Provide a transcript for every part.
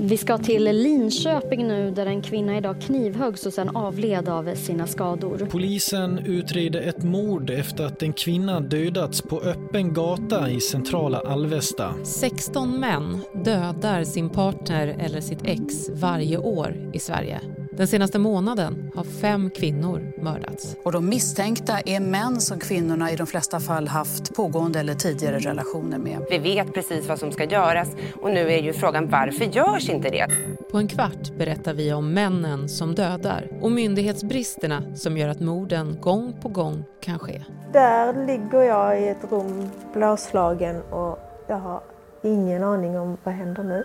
Vi ska till Linköping nu där en kvinna idag knivhöggs och sen avled av sina skador. Polisen utreder ett mord efter att en kvinna dödats på öppen gata i centrala Alvesta. 16 män dödar sin partner eller sitt ex varje år i Sverige. Den senaste månaden har fem kvinnor mördats. Och de misstänkta är män som kvinnorna i de flesta fall haft pågående eller tidigare relationer med. Vi vet precis vad som ska göras och nu är ju frågan varför görs inte det? På en kvart berättar vi om männen som dödar och myndighetsbristerna som gör att morden gång på gång kan ske. Där ligger jag i ett rum blåslagen och jag har ingen aning om vad händer nu.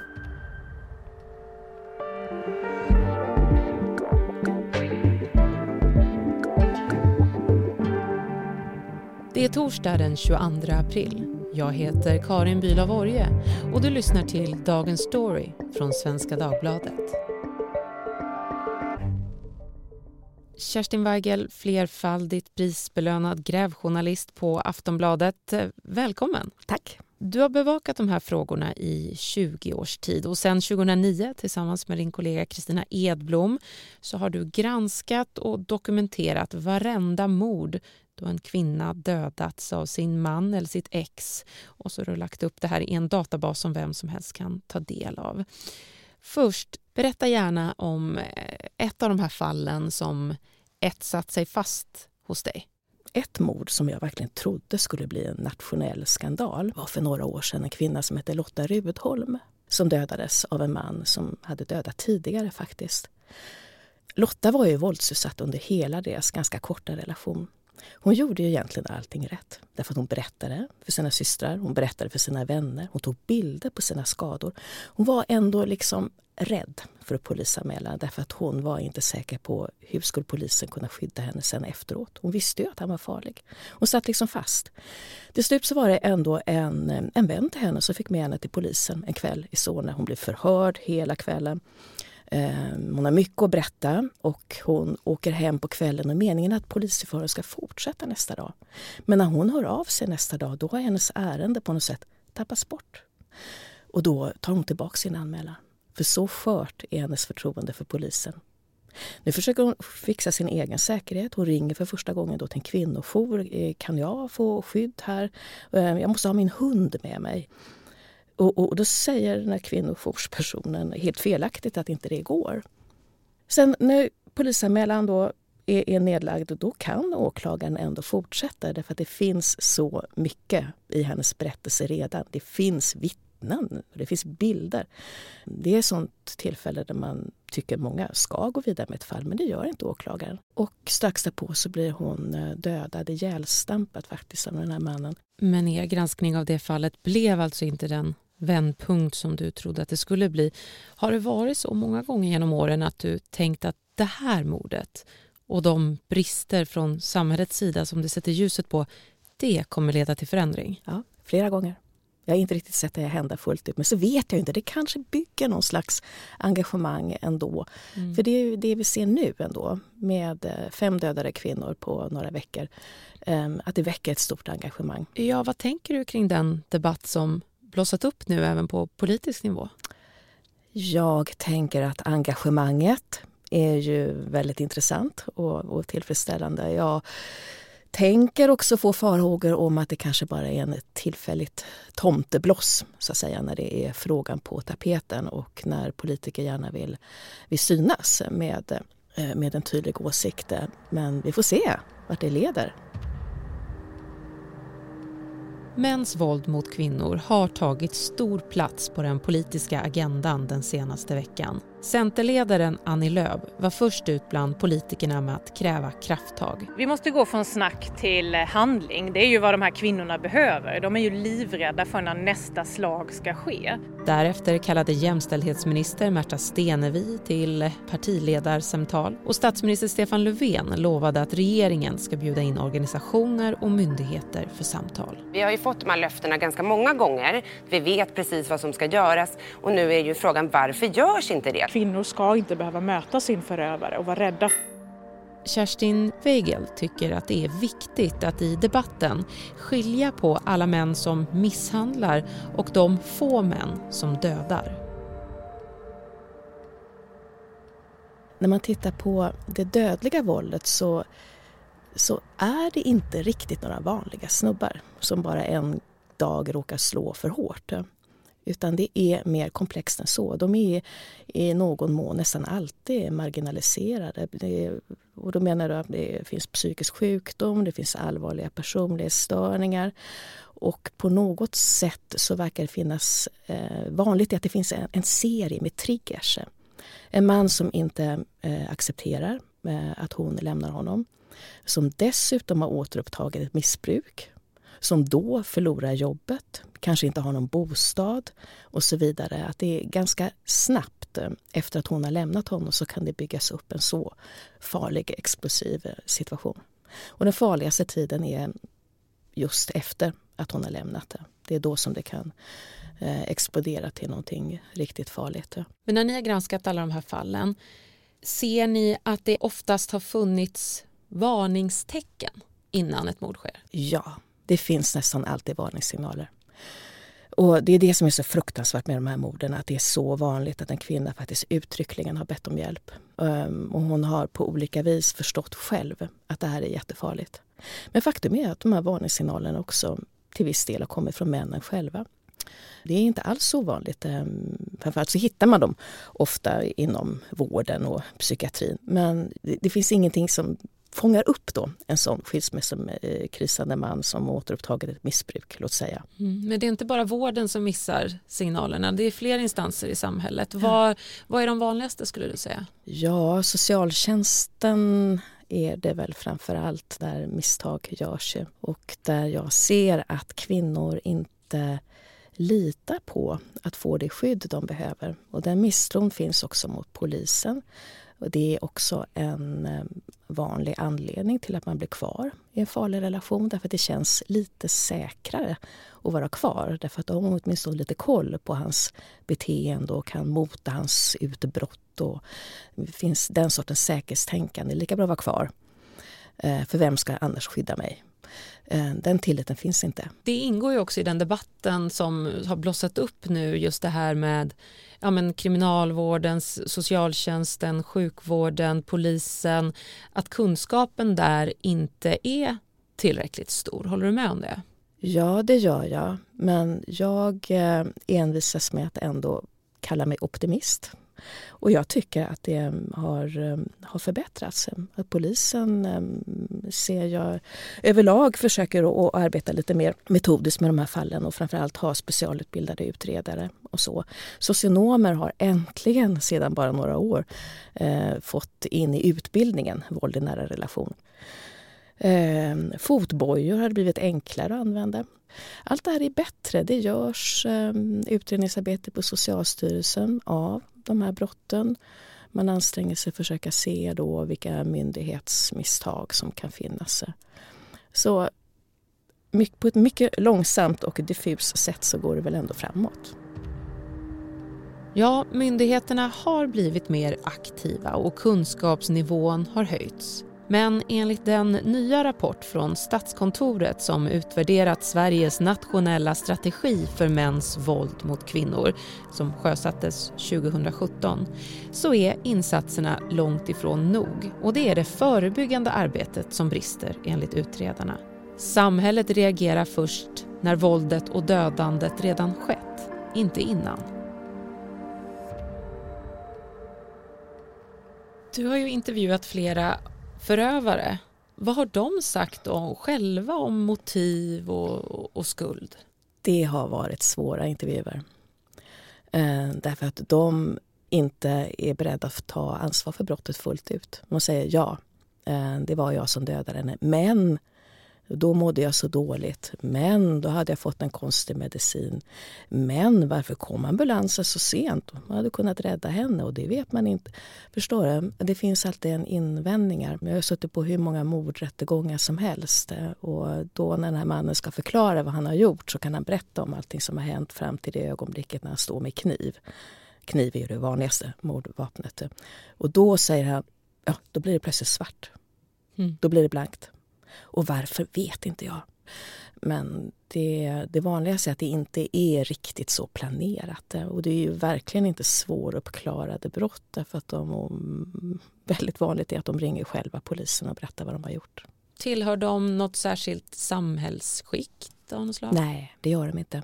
Det är torsdag den 22 april. Jag heter Karin Bülow Orje och du lyssnar till Dagens Story från Svenska Dagbladet. Kerstin Weigel, flerfaldigt prisbelönad grävjournalist på Aftonbladet. Välkommen! Tack! Du har bevakat de här frågorna i 20 års tid och sen 2009 tillsammans med din kollega Kristina Edblom så har du granskat och dokumenterat varenda mord då en kvinna dödats av sin man eller sitt ex och så har du lagt upp det här i en databas som vem som helst kan ta del av. Först, berätta gärna om eh, ett av de här fallen som etsat sig fast hos dig. Ett mord som jag verkligen trodde skulle bli en nationell skandal var för några år sedan en kvinna som hette Lotta Rudholm som dödades av en man som hade dödat tidigare faktiskt. Lotta var ju våldsutsatt under hela deras ganska korta relation. Hon gjorde ju egentligen allting rätt. Därför att hon berättade för sina systrar, hon berättade för sina vänner, hon tog bilder på sina skador. Hon var ändå liksom rädd för att polisanmäla därför att hon var inte säker på hur skulle polisen kunna skydda henne sen efteråt. Hon visste ju att han var farlig. Hon satt liksom fast. Till slut så var det ändå en, en vän till henne som fick med henne till polisen en kväll i Solna. Hon blev förhörd hela kvällen. Ehm, hon har mycket att berätta och hon åker hem på kvällen och meningen är att polisförhöret ska fortsätta nästa dag. Men när hon hör av sig nästa dag då har hennes ärende på något sätt tappats bort. Och då tar hon tillbaka sin anmälan. För så skört är hennes förtroende för polisen. Nu försöker hon fixa sin egen säkerhet. Hon ringer för första gången då till en kvinnojour. Eh, kan jag få skydd här? Ehm, jag måste ha min hund med mig. Och, och då säger den här kvinnojourspersonen helt felaktigt att inte det går. Sen när polisanmälan då är, är nedlagd, då kan åklagaren ändå fortsätta därför att det finns så mycket i hennes berättelse redan. Det finns vittnen, det finns bilder. Det är sånt tillfälle där man tycker många ska gå vidare med ett fall, men det gör inte åklagaren. Och strax därpå så blir hon eh, dödad, ihjälstampad faktiskt av den här mannen. Men er granskning av det fallet blev alltså inte den vändpunkt som du trodde att det skulle bli. Har det varit så många gånger genom åren att du tänkt att det här mordet och de brister från samhällets sida som det sätter ljuset på, det kommer leda till förändring? Ja, flera gånger. Jag har inte riktigt sett det hända fullt ut, men så vet jag inte. Det kanske bygger någon slags engagemang ändå. Mm. För det är ju det vi ser nu ändå, med eh, fem dödade kvinnor på några veckor. Ehm, att det väcker ett stort engagemang. Ja, vad tänker du kring den debatt som blossat upp nu även på politisk nivå? Jag tänker att engagemanget är ju väldigt intressant och, och tillfredsställande. Jag tänker också få farhågor om att det kanske bara är en tillfälligt tomtebloss så att säga när det är frågan på tapeten och när politiker gärna vill, vill synas med, eh, med en tydlig åsikt. Men vi får se vart det leder. Mäns våld mot kvinnor har tagit stor plats på den politiska agendan den senaste veckan. Centerledaren Annie Lööf var först ut bland politikerna med att kräva krafttag. Vi måste gå från snack till handling. Det är ju vad de här kvinnorna behöver. De är ju livrädda för när nästa slag ska ske. Därefter kallade jämställdhetsminister Märta Stenevi till partiledarsamtal och statsminister Stefan Löfven lovade att regeringen ska bjuda in organisationer och myndigheter för samtal. Vi har ju fått de här löftena ganska många gånger. Vi vet precis vad som ska göras och nu är ju frågan varför görs inte det? Kvinnor ska inte behöva möta sin förövare och vara rädda. Kerstin Weigel tycker att det är viktigt att i debatten skilja på alla män som misshandlar och de få män som dödar. när man tittar på det dödliga våldet så, så är det inte riktigt några vanliga snubbar som bara en dag råkar slå för hårt. Utan det är mer komplext än så. De är i någon mån nästan alltid marginaliserade. Är, och då menar jag att det finns psykisk sjukdom, det finns allvarliga personlighetsstörningar. Och på något sätt så verkar det finnas, eh, vanligt är att det finns en, en, serie med triggers. En man som inte eh, accepterar eh, att hon lämnar honom. Som dessutom har återupptagit ett missbruk som då förlorar jobbet, kanske inte har någon bostad och så vidare. Att det är ganska snabbt eh, efter att hon har lämnat honom så kan det byggas upp en så farlig, explosiv eh, situation. Och den farligaste tiden är just efter att hon har lämnat det. Det är då som det kan eh, explodera till någonting riktigt farligt. Men när ni har granskat alla de här fallen, ser ni att det oftast har funnits varningstecken innan ett mord sker? Ja, det finns nästan alltid varningssignaler. Och Det är det som är så fruktansvärt med de här morden, att det är så vanligt att en kvinna faktiskt uttryckligen har bett om hjälp. Ehm, och hon har på olika vis förstått själv att det här är jättefarligt. Men faktum är att de här varningssignalerna också till viss del har kommit från männen själva. Det är inte alls så vanligt. Ehm, framförallt så hittar man dem ofta inom vården och psykiatrin. Men det finns ingenting som fångar upp då en sån skilsmässokrisande man som återupptagit ett missbruk, låt säga. Mm, men det är inte bara vården som missar signalerna, det är fler instanser i samhället. Vad, vad är de vanligaste skulle du säga? Ja, socialtjänsten är det väl framför allt där misstag görs och där jag ser att kvinnor inte litar på att få det skydd de behöver. Och den misstron finns också mot polisen. Och det är också en eh, vanlig anledning till att man blir kvar i en farlig relation därför att det känns lite säkrare att vara kvar därför att då har man åtminstone lite koll på hans beteende och kan mota hans utbrott och det finns den sortens säkerhetstänkande. Lika bra att vara kvar. Eh, för vem ska annars skydda mig? Eh, den tilliten finns inte. Det ingår ju också i den debatten som har blossat upp nu just det här med ja, men kriminalvårdens, socialtjänsten, sjukvården, polisen att kunskapen där inte är tillräckligt stor. Håller du med om det? Ja, det gör jag. Men jag eh, envisas med att ändå kalla mig optimist. Och jag tycker att det um, har, um, har förbättrats. Um, att polisen ser jag överlag försöker att arbeta lite mer metodiskt med de här fallen och framförallt ha specialutbildade utredare och så. Socionomer har äntligen sedan bara några år eh, fått in i utbildningen våld i nära relation. Eh, fotbojor har blivit enklare att använda. Allt det här är bättre. Det görs eh, utredningsarbete på Socialstyrelsen av de här brotten. Man anstränger sig för att försöka se då vilka myndighetsmisstag som kan finnas. Så på ett mycket långsamt och diffus sätt så går det väl ändå framåt. Ja, myndigheterna har blivit mer aktiva och kunskapsnivån har höjts. Men enligt den nya rapport från Statskontoret som utvärderat Sveriges nationella strategi för mäns våld mot kvinnor som sjösattes 2017 så är insatserna långt ifrån nog och det är det förebyggande arbetet som brister enligt utredarna. Samhället reagerar först när våldet och dödandet redan skett, inte innan. Du har ju intervjuat flera förövare. Vad har de sagt om, själva om motiv och, och skuld? Det har varit svåra intervjuer. Eh, därför att de inte är beredda att ta ansvar för brottet fullt ut. De säger ja, eh, det var jag som dödade henne. Men då mådde jag så dåligt. Men då hade jag fått en konstig medicin. Men varför kom ambulansen så sent? Man hade kunnat rädda henne och det vet man inte. Förstår du? Det finns alltid en invändningar. Jag har suttit på hur många mordrättegångar som helst. Och då när den här mannen ska förklara vad han har gjort så kan han berätta om allting som har hänt fram till det ögonblicket när han står med kniv. Kniv är det vanligaste mordvapnet. Och då säger han, ja då blir det plötsligt svart. Mm. Då blir det blankt. Och varför vet inte jag. Men det, det vanligaste är att det inte är riktigt så planerat. Och det är ju verkligen inte svåruppklarade brott därför att de, väldigt vanligt är att de ringer själva polisen och berättar vad de har gjort. Tillhör de något särskilt samhällsskikt av något slag? Nej, det gör de inte.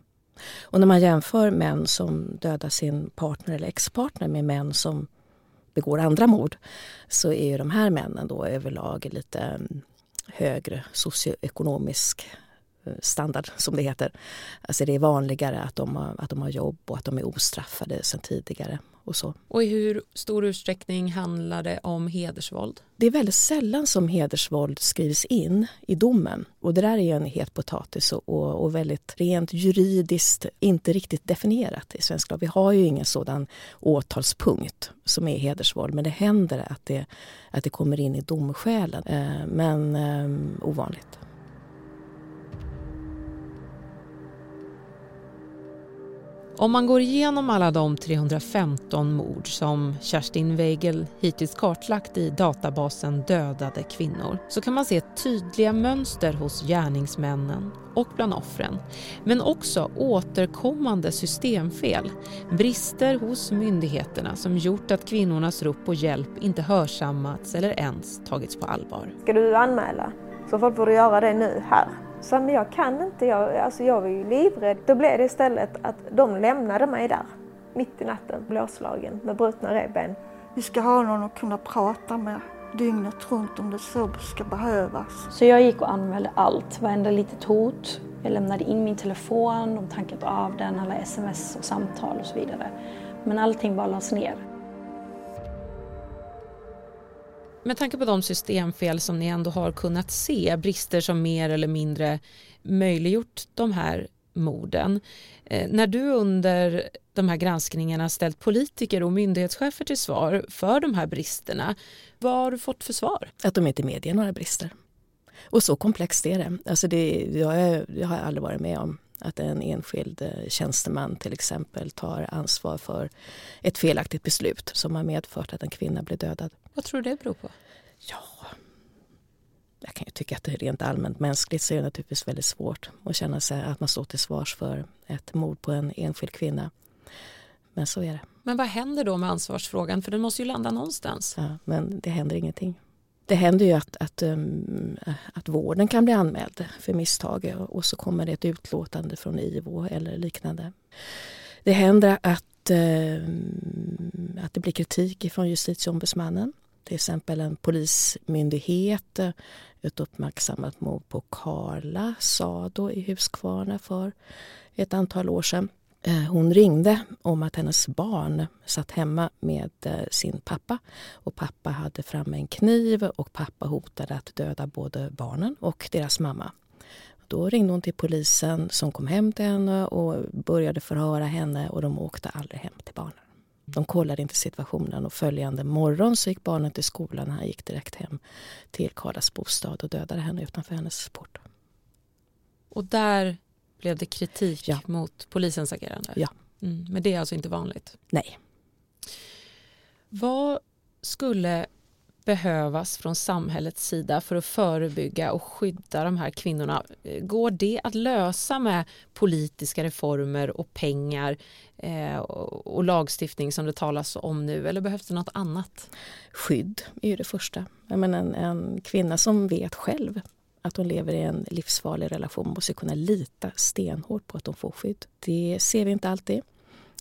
Och när man jämför män som dödar sin partner eller expartner med män som begår andra mord så är ju de här männen då överlag lite högre socioekonomisk eh, standard som det heter. Alltså det är vanligare att de, har, att de har jobb och att de är ostraffade sedan tidigare och så. Och i hur stor utsträckning handlar det om hedersvåld? Det är väldigt sällan som hedersvåld skrivs in i domen. Och det där är en het potatis och, och, och väldigt rent juridiskt inte riktigt definierat i svensk lag. Vi har ju ingen sådan åtalspunkt som är hedersvåld men det händer att det, att det kommer in i domskälen. Eh, men eh, ovanligt. Om man går igenom alla de 315 mord som Kerstin Weigel hittills kartlagt i databasen Dödade kvinnor så kan man se tydliga mönster hos gärningsmännen och bland offren. Men också återkommande systemfel, brister hos myndigheterna som gjort att kvinnornas rop på hjälp inte hörsammats eller ens tagits på allvar. Ska du anmäla? Så fall får du göra det nu, här. Så men jag kan inte, jag, alltså jag var ju livrädd. Då blev det istället att de lämnade mig där, mitt i natten, blåslagen med brutna revben. Vi ska ha någon att kunna prata med dygnet runt om det så ska behövas. Så jag gick och anmälde allt, varenda litet hot. Jag lämnade in min telefon, de tankade av den, alla sms och samtal och så vidare. Men allting bara lades ner. Med tanke på de systemfel som ni ändå har kunnat se, brister som mer eller mindre möjliggjort de här morden. Eh, när du under de här granskningarna ställt politiker och myndighetschefer till svar för de här bristerna, vad har du fått för svar? Att de inte medger några brister. Och så komplext är det. Alltså det jag, jag har aldrig varit med om att en enskild eh, tjänsteman till exempel tar ansvar för ett felaktigt beslut som har medfört att en kvinna blir dödad. Vad tror du det beror på? Ja, jag kan ju tycka att det är rent allmänt mänskligt så är det naturligtvis väldigt svårt att känna sig att man står till svars för ett mord på en enskild kvinna. Men så är det. Men vad händer då med ansvarsfrågan? För den måste ju landa någonstans. Ja, men det händer ingenting. Det händer ju att, att, um, att vården kan bli anmäld för misstag och så kommer det ett utlåtande från IVO eller liknande. Det händer att, um, att det blir kritik från justitieombudsmannen. Till exempel en polismyndighet, ett uppmärksammat mord på Karla Sado i Huskvarna för ett antal år sedan. Eh, hon ringde om att hennes barn satt hemma med eh, sin pappa och pappa hade framme en kniv och pappa hotade att döda både barnen och deras mamma. Då ringde hon till polisen som kom hem till henne och började förhöra henne och de åkte aldrig hem till barnen. De kollade inte situationen och följande morgon så gick barnen till skolan. Han gick direkt hem till Karlas bostad och dödade henne utanför hennes port. Och där blev det kritik ja. mot polisens agerande? Ja. Mm, men det är alltså inte vanligt? Nej. Vad skulle behövas från samhällets sida för att förebygga och skydda de här kvinnorna? Går det att lösa med politiska reformer och pengar eh, och lagstiftning som det talas om nu eller behövs det något annat? Skydd är ju det första. Jag menar, en, en kvinna som vet själv att hon lever i en livsfarlig relation måste kunna lita stenhårt på att hon får skydd. Det ser vi inte alltid.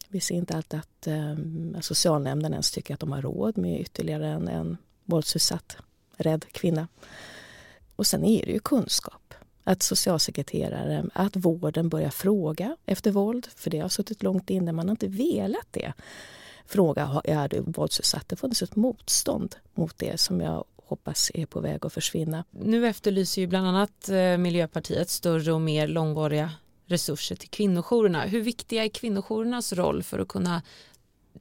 Vi ser inte alltid att eh, socialnämnden ens tycker att de har råd med ytterligare en, en våldsutsatt, rädd kvinna. Och sen är det ju kunskap. Att socialsekreterare, att vården börjar fråga efter våld, för det har suttit långt inne, man har inte velat det. Fråga, är du våldsutsatt? Det har funnits ett motstånd mot det som jag hoppas är på väg att försvinna. Nu efterlyser ju bland annat eh, Miljöpartiet större och mer långvariga resurser till kvinnojourerna. Hur viktiga är kvinnojourernas roll för att kunna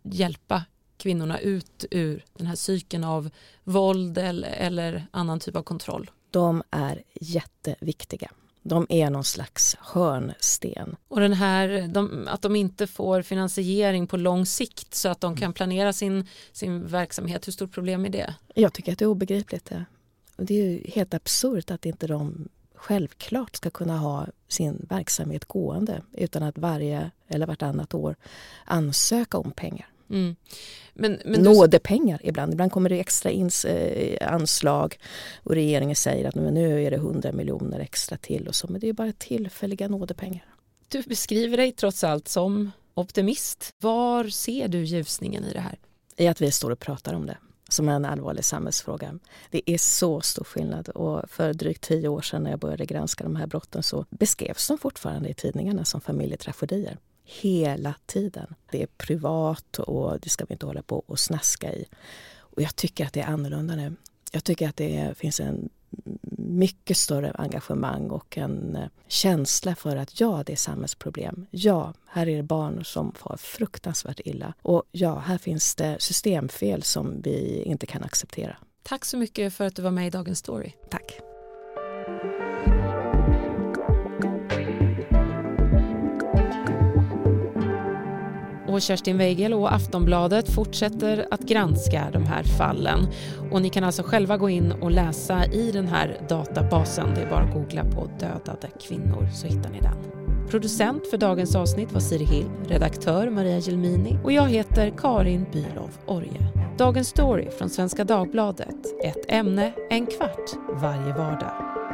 hjälpa kvinnorna ut ur den här cykeln av våld eller, eller annan typ av kontroll? De är jätteviktiga. De är någon slags hörnsten. Och den här, de, att de inte får finansiering på lång sikt så att de kan planera sin, sin verksamhet, hur stort problem är det? Jag tycker att det är obegripligt. Det, det är ju helt absurt att inte de självklart ska kunna ha sin verksamhet gående utan att varje eller vartannat år ansöka om pengar. Mm. Men, men Nådepengar du... ibland. Ibland kommer det extra ins, eh, anslag och regeringen säger att nu är det 100 miljoner extra till och så. Men det är bara tillfälliga nådepengar. Du beskriver dig trots allt som optimist. Var ser du ljusningen i det här? I att vi står och pratar om det som en allvarlig samhällsfråga. Det är så stor skillnad och för drygt tio år sedan när jag började granska de här brotten så beskrevs de fortfarande i tidningarna som familjetragedier. Hela tiden. Det är privat och det ska vi inte hålla på och snaska i. Och jag tycker att det är annorlunda nu. Jag tycker att det finns en mycket större engagemang och en eh, känsla för att ja, det är samhällsproblem. Ja, här är det barn som far fruktansvärt illa. Och ja, här finns det systemfel som vi inte kan acceptera. Tack så mycket för att du var med i Dagens Story. Tack. Och Kerstin Weigel och Aftonbladet fortsätter att granska de här fallen. Och ni kan alltså själva gå in och läsa i den här databasen. Det är bara att googla på dödade kvinnor så hittar ni den. Producent för dagens avsnitt var Siri Hill, redaktör Maria Gelmini och jag heter Karin Bylov Orje. Dagens story från Svenska Dagbladet. Ett ämne, en kvart, varje vardag.